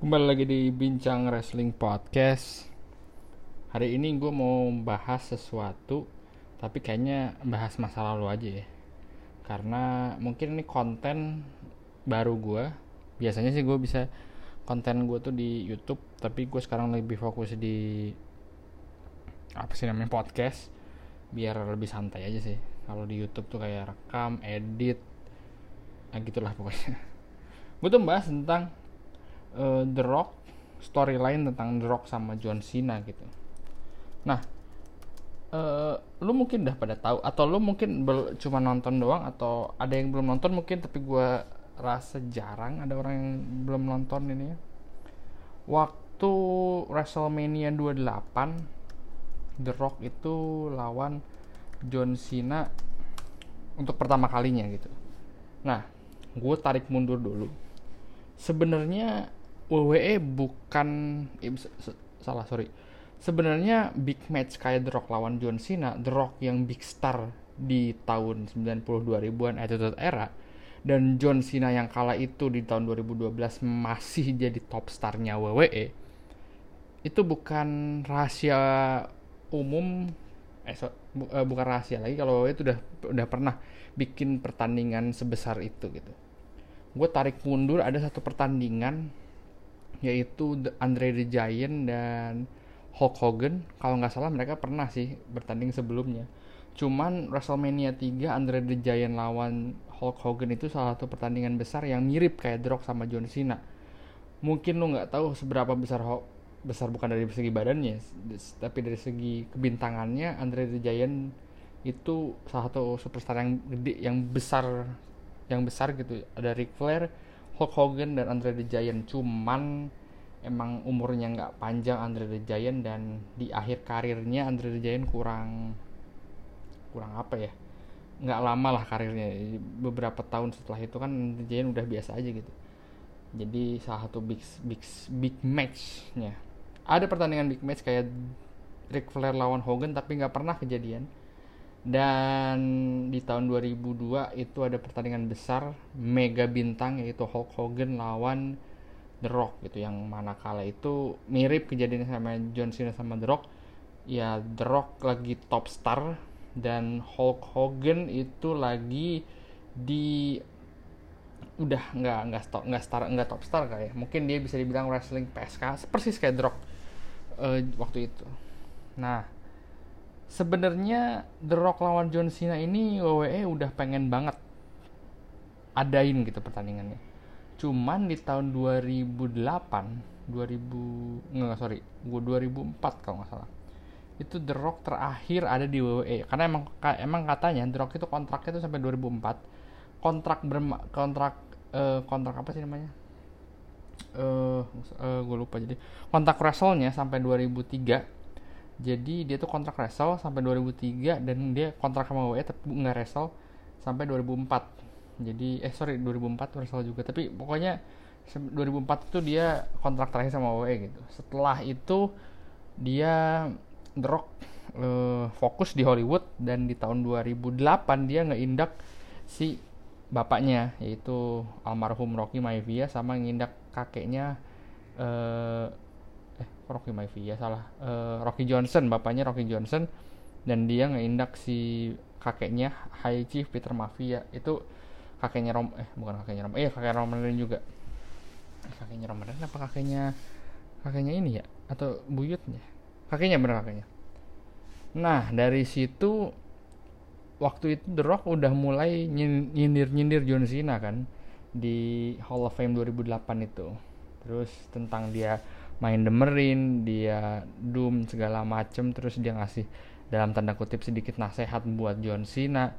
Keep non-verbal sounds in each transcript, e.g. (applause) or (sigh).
Kembali lagi di Bincang Wrestling Podcast. Hari ini gue mau bahas sesuatu Tapi kayaknya bahas masa lalu aja ya. Karena mungkin ini konten baru gue Biasanya sih gue bisa konten gue tuh di Youtube Tapi gue sekarang lebih fokus di Apa sih namanya podcast. Biar lebih santai aja sih. Kalau di Youtube tuh kayak rekam, edit Nah gitulah pokoknya. (laughs) Gue tuh bahas tentang uh, The Rock storyline tentang The Rock sama John Cena gitu. Nah, uh, lu mungkin udah pada tahu atau lu mungkin cuma nonton doang atau ada yang belum nonton mungkin tapi gue rasa jarang ada orang yang belum nonton ini ya. Waktu WrestleMania 28 The Rock itu lawan John Cena untuk pertama kalinya gitu. Nah, gue tarik mundur dulu sebenarnya WWE bukan eh, salah sorry. Sebenarnya big match kayak The Rock lawan John Cena The Rock yang big star di tahun 90 2000-an Attitude Era dan John Cena yang kala itu di tahun 2012 masih jadi top starnya WWE itu bukan rahasia umum eh so, bu, uh, bukan rahasia lagi kalau WWE itu udah udah pernah bikin pertandingan sebesar itu gitu. Gue tarik mundur ada satu pertandingan yaitu Andre the Giant dan Hulk Hogan. Kalau nggak salah mereka pernah sih bertanding sebelumnya. Cuman WrestleMania 3 Andre the Giant lawan Hulk Hogan itu salah satu pertandingan besar yang mirip kayak The Rock sama John Cena. Mungkin lo nggak tahu seberapa besar Hulk besar bukan dari segi badannya tapi dari segi kebintangannya Andre the Giant itu salah satu superstar yang gede yang besar yang besar gitu. Ada Ric Flair Hulk Hogan dan Andre the Giant. Cuman emang umurnya nggak panjang Andre the Giant dan di akhir karirnya Andre the Giant kurang kurang apa ya? Nggak lama lah karirnya. Beberapa tahun setelah itu kan The Giant udah biasa aja gitu. Jadi salah satu big big big matchnya. Ada pertandingan big match kayak Ric Flair lawan Hogan tapi nggak pernah kejadian dan di tahun 2002 itu ada pertandingan besar mega bintang yaitu Hulk Hogan lawan The Rock gitu yang mana kala itu mirip kejadian sama John Cena sama The Rock. Ya The Rock lagi top star dan Hulk Hogan itu lagi di udah nggak nggak stop nggak star nggak top star kayak mungkin dia bisa dibilang wrestling PSK persis kayak The Rock uh, waktu itu. Nah sebenarnya The Rock lawan John Cena ini WWE udah pengen banget adain gitu pertandingannya. Cuman di tahun 2008, 2000 enggak sorry, gua 2004 kalau nggak salah. Itu The Rock terakhir ada di WWE karena emang emang katanya The Rock itu kontraknya itu sampai 2004. Kontrak berma, kontrak uh, kontrak apa sih namanya? Eh uh, uh, gue lupa jadi kontrak wrestle-nya sampai 2003 jadi dia tuh kontrak wrestle sampai 2003 dan dia kontrak sama WWE tapi nggak wrestle sampai 2004 jadi eh sorry 2004 wrestle juga. Tapi pokoknya 2004 itu dia kontrak terakhir sama WWE gitu. Setelah itu dia Rock uh, fokus di Hollywood dan di tahun 2008 dia ngeindak si bapaknya yaitu almarhum Rocky Maivia sama ngindak kakeknya uh, Rocky Maivia salah uh, Rocky Johnson bapaknya Rocky Johnson dan dia ngeindak si kakeknya High Chief Peter Mafia. Itu kakeknya Rom eh bukan kakeknya Rom eh kakek Reigns juga. Kakeknya Roman Reigns apa kakeknya kakeknya ini ya? Atau buyutnya? Kakeknya bener kakeknya. Nah dari situ waktu itu The Rock udah mulai nyindir-nyindir John Cena kan di Hall of Fame 2008 itu. Terus tentang dia main demerin dia doom segala macem terus dia ngasih dalam tanda kutip sedikit nasihat buat John Cena.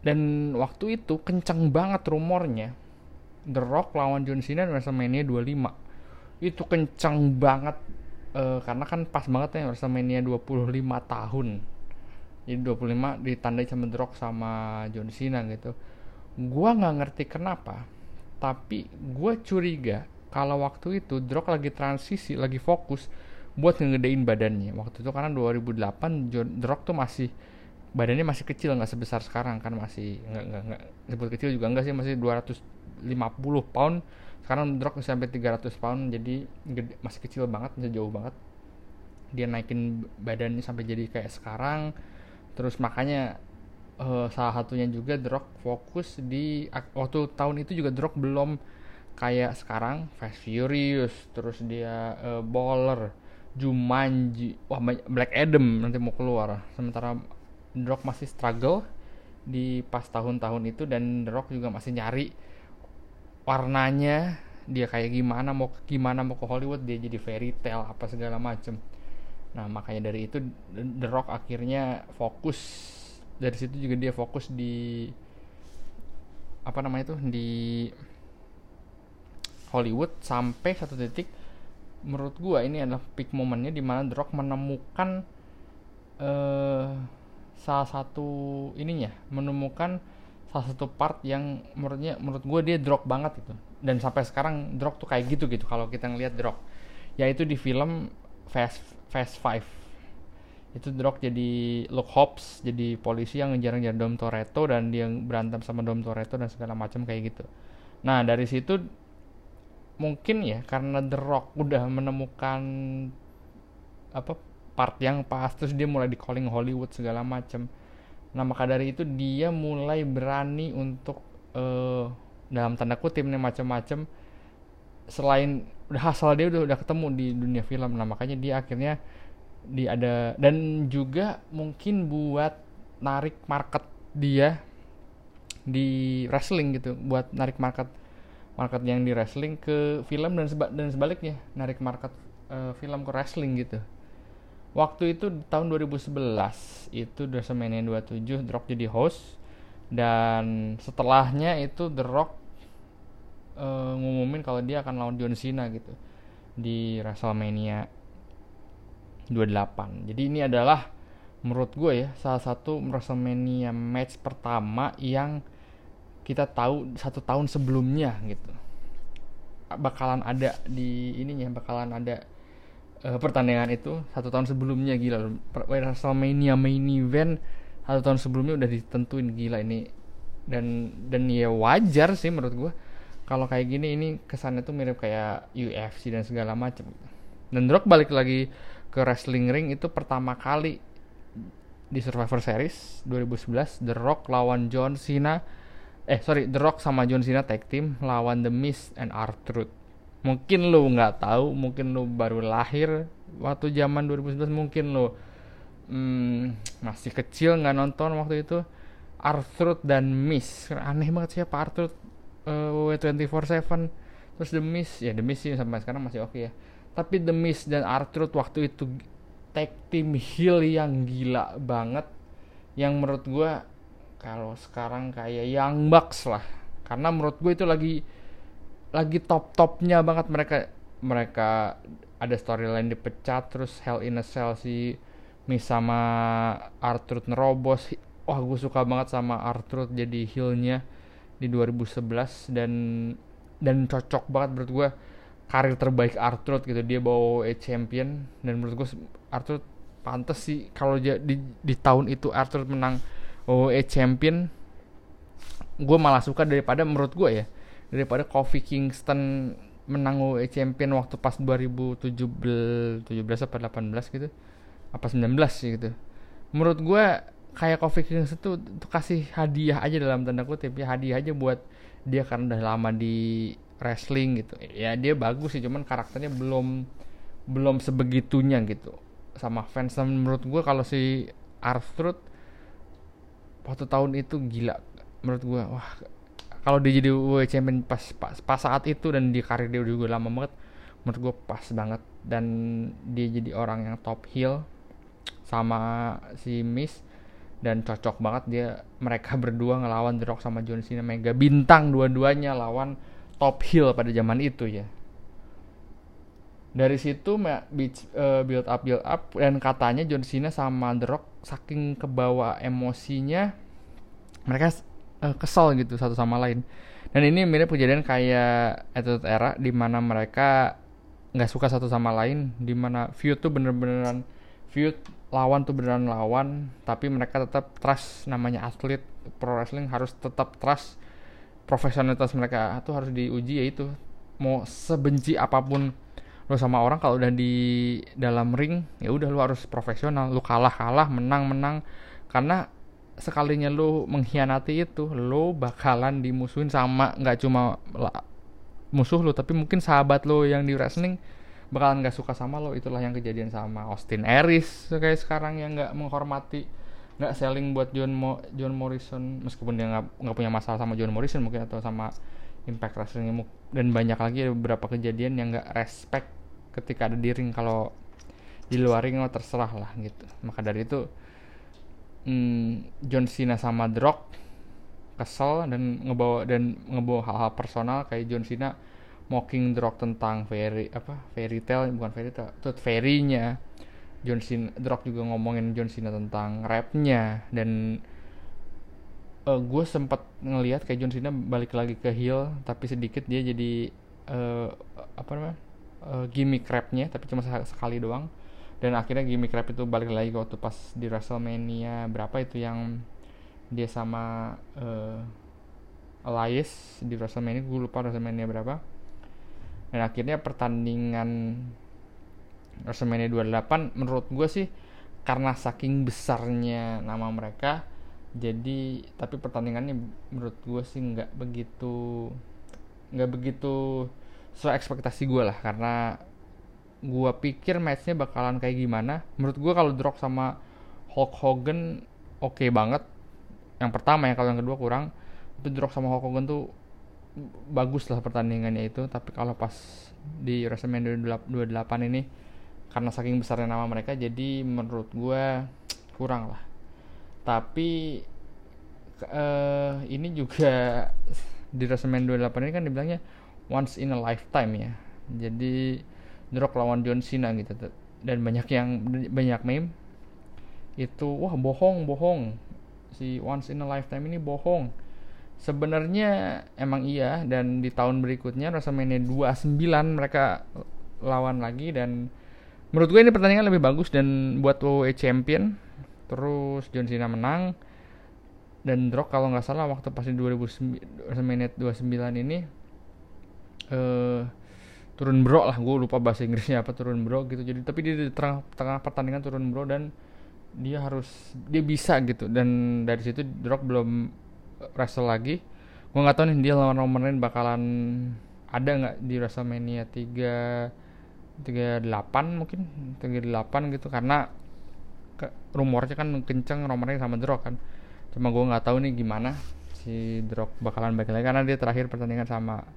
Dan waktu itu kencang banget rumornya. The Rock lawan John Cena di WrestleMania 25 itu kencang banget uh, karena kan pas banget ya WrestleMania 25 tahun. Jadi 25 ditandai sama The Rock sama John Cena gitu. Gua nggak ngerti kenapa tapi gue curiga kalau waktu itu Drog lagi transisi lagi fokus buat ngegedein badannya. Waktu itu karena 2008 John Drog tuh masih badannya masih kecil nggak sebesar sekarang kan masih nggak nggak nggak sebut kecil juga enggak sih masih 250 pound. Sekarang bisa sampai 300 pound jadi gede, masih kecil banget masih jauh banget. Dia naikin badannya sampai jadi kayak sekarang. Terus makanya uh, salah satunya juga Rock fokus di waktu tahun itu juga Rock belum kayak sekarang Fast Furious terus dia uh, Baller Jumanji wah Black Adam nanti mau keluar. Sementara The Rock masih struggle di pas tahun-tahun itu dan The Rock juga masih nyari warnanya dia kayak gimana mau gimana mau ke Hollywood dia jadi fairy tale apa segala macem. Nah makanya dari itu The Rock akhirnya fokus dari situ juga dia fokus di apa namanya itu di Hollywood sampai satu titik menurut gua ini adalah peak momennya di mana The Rock menemukan uh, salah satu ininya menemukan salah satu part yang menurutnya menurut gue dia drop banget itu dan sampai sekarang drop tuh kayak gitu gitu kalau kita ngelihat drop yaitu di film Fast Fast Five. Itu drop jadi Luke Hobbs jadi polisi yang ngejar-ngejar Dom Toretto dan dia berantem sama Dom Toretto dan segala macam kayak gitu. Nah dari situ mungkin ya karena The Rock udah menemukan apa part yang pas terus dia mulai di calling Hollywood segala macam nah maka dari itu dia mulai berani untuk uh, dalam tanda kutip nih macam-macam selain udah asal dia udah udah ketemu di dunia film. Nah makanya dia akhirnya di ada dan juga mungkin buat narik market dia di wrestling gitu buat narik market market yang di wrestling ke film dan seba dan sebaliknya narik market uh, film ke wrestling gitu waktu itu tahun 2011 itu WrestleMania 27 The Rock jadi host dan setelahnya itu The Rock uh, ngumumin kalau dia akan lawan John Cena gitu di WrestleMania 28. Jadi ini adalah menurut gue ya salah satu WrestleMania match pertama yang kita tahu satu tahun sebelumnya gitu. Bakalan ada di ininya bakalan ada uh, pertandingan itu satu tahun sebelumnya gila WrestleMania main event satu tahun sebelumnya udah ditentuin gila ini. Dan dan ya wajar sih menurut gue kalau kayak gini ini kesannya tuh mirip kayak UFC dan segala macam dan Rock balik lagi ke wrestling ring itu pertama kali di Survivor Series 2011 The Rock lawan John Cena eh sorry The Rock sama John Cena tag team lawan The Miz and R-Truth. Mungkin lu nggak tahu mungkin lu baru lahir waktu zaman 2011 mungkin lu hmm, masih kecil nggak nonton waktu itu. Arthur dan Miss aneh banget siapa Arthur uh, W24/7 terus The Miss ya The Miss sih sampai sekarang masih oke okay ya. Tapi The Miss dan Arthur waktu itu tag team heel yang gila banget. Yang menurut gue kalau sekarang kayak Young Bucks lah. Karena menurut gue itu lagi lagi top topnya banget. Mereka mereka ada storyline dipecat terus Hell in a Cell si Miss sama Arthur nerobos. Wah gue suka banget sama Arthur jadi heelnya di 2011 dan dan cocok banget menurut gue karir terbaik Arthur gitu dia bawa e champion dan menurut gue Arthur pantas sih kalau di, di tahun itu Arthur menang OE champion gue malah suka daripada menurut gue ya daripada Kofi Kingston menang OE champion waktu pas 2017 17 apa 18 gitu apa 19 sih gitu. Menurut gue kayak Kofi Kingston tuh, tuh kasih hadiah aja dalam tanda kutip ya hadiah aja buat dia karena udah lama di wrestling gitu. Ya dia bagus sih cuman karakternya belum belum sebegitunya gitu sama fans. Menurut gue kalau si Arthur waktu tahun itu gila menurut gue wah kalau dia jadi WWE champion pas, pas pas saat itu dan di karir dia juga lama banget menurut gue pas banget. Dan dia jadi orang yang top heel sama si Miss dan cocok banget dia mereka (laughs) berdua ngelawan The Rock sama John Cena mega bintang dua-duanya lawan top heel pada zaman itu ya. Dari situ uh, build up build up dan katanya John Cena sama The Rock saking kebawa emosinya mereka uh, kesel gitu satu sama lain. Dan ini mirip kejadian kayak Attitude Era di mana mereka nggak suka satu sama lain di mana feud tuh bener-beneran feud lawan tuh beneran lawan tapi mereka tetap trust namanya atlet pro wrestling harus tetap trust profesionalitas mereka. Itu harus diuji yaitu mau sebenci apa pun lo sama orang kalau udah di dalam ring ya udah lo harus profesional. Lo kalah kalah menang menang karena sekalinya lo mengkhianati itu lo bakalan dimusuhin sama nggak cuma musuh lo tapi mungkin sahabat lo yang di wrestling bakalan nggak suka sama lo. Itulah yang kejadian sama Austin Aries kayak sekarang yang nggak menghormati nggak selling buat John Mo John Morrison. Meskipun dia nggak nggak punya masalah sama John Morrison mungkin atau sama Impact Wrestling dan banyak lagi beberapa kejadian yang nggak respect ketika ada di ring kalau di luar ring oh terserah lah gitu. Maka dari itu hmm, John Cena sama The Rock kesel dan ngebawa dan ngebawa hal-hal personal kayak John Cena mocking The Rock tentang fairy apa fairy tale bukan fairy tale itu fairy-nya. John Cena The Rock juga ngomongin John Cena tentang rapnya. Dan uh, eh, gue sempat ngelihat kayak John Cena balik lagi ke heel tapi sedikit dia jadi uh, apa namanya uh, gimmick rapnya tapi cuma sekali doang. Dan akhirnya gimmick rap itu balik lagi waktu pas di WrestleMania berapa itu yang dia sama uh, Elias di WrestleMania gue lupa WrestleMania berapa. Dan akhirnya pertandingan WrestleMania 28 menurut gue sih karena saking besarnya nama mereka jadi tapi pertandingannya menurut gue sih nggak begitu nggak begitu sesuai ekspektasi gue lah karena gue pikir matchnya bakalan kayak gimana. Menurut gue kalau Drog sama Hulk Hogan oke okay banget. Yang pertama ya kalau yang kedua kurang. Itu Drog sama Hulk Hogan tuh bagus lah pertandingannya itu. Tapi kalau pas di WrestleMania 28 ini karena saking besarnya nama mereka jadi menurut gue kurang lah. Tapi uh, ini juga di WrestleMania 28 ini kan dibilangnya once in a lifetime ya. Jadi The lawan John Cena gitu dan banyak yang banyak meme itu wah bohong bohong. Si once in a lifetime ini bohong. Sebenarnya emang iya dan di tahun berikutnya WrestleMania 29 mereka lawan lagi dan menurut gue ini pertandingan lebih bagus dan buat WWE Champion. Terus John Cena menang dan Rock kalau nggak salah waktu pas di 2009 WrestleMania 29 ini uh, turun bro lah gue lupa bahasa Inggrisnya apa turun bro gitu. Jadi tapi dia di tengah, tengah pertandingan turun bro dan dia harus dia bisa gitu. Dan dari situ Rock belum wrestle lagi. Gue nggak tahu nih dia lawan Roman Reigns bakalan ada nggak di WrestleMania 3 38 mungkin 38 gitu. Karena ke, rumornya kan kenceng Roman Reigns sama Rock kan. Cuma gue nggak tahu nih gimana si Rock bakalan balik lagi. Karena dia terakhir pertandingan sama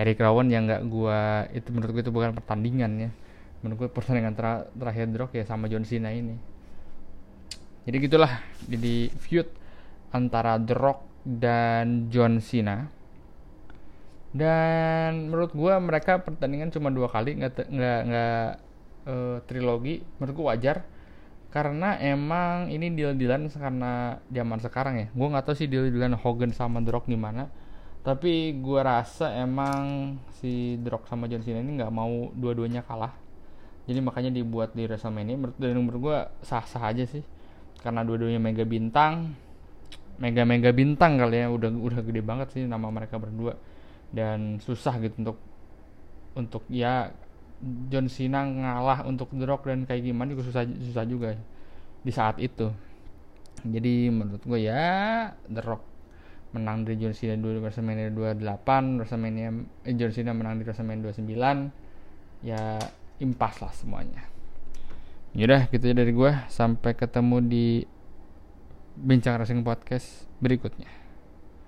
Eric Rowan yang nggak gua itu menurut gue itu bukan pertandingan ya. Menurut gue pertandingan ter terakhir Rock ya sama John Cena ini. Jadi gitulah jadi feud antara Rock dan John Cena. Dan menurut gue mereka pertandingan cuma dua kali nggak nggak nggak uh, trilogi menurut gue wajar. Karena emang ini deal-dealan karena zaman sekarang ya. Gue nggak tahu sih deal-dealan Hogan sama The Rock gimana tapi gue rasa emang si The Rock sama John Cena ini nggak mau dua-duanya kalah. Jadi makanya dibuat di WrestleMania. Dan menurut gue sah-sah aja sih. Karena dua-duanya mega bintang. Mega mega bintang kali ya. Udah udah gede banget sih nama mereka berdua. Dan susah gitu untuk untuk ya John Cena ngalah untuk The Rock dan kayak gimana juga susah susah juga di saat itu. Jadi menurut gue ya The menang di John Cena dulu WrestleMania 28 WrestleMania eh, John Cena menang di WrestleMania 29 ya impas lah semuanya. Yaudah gitu ya dari gue sampai ketemu di bincang racing podcast berikutnya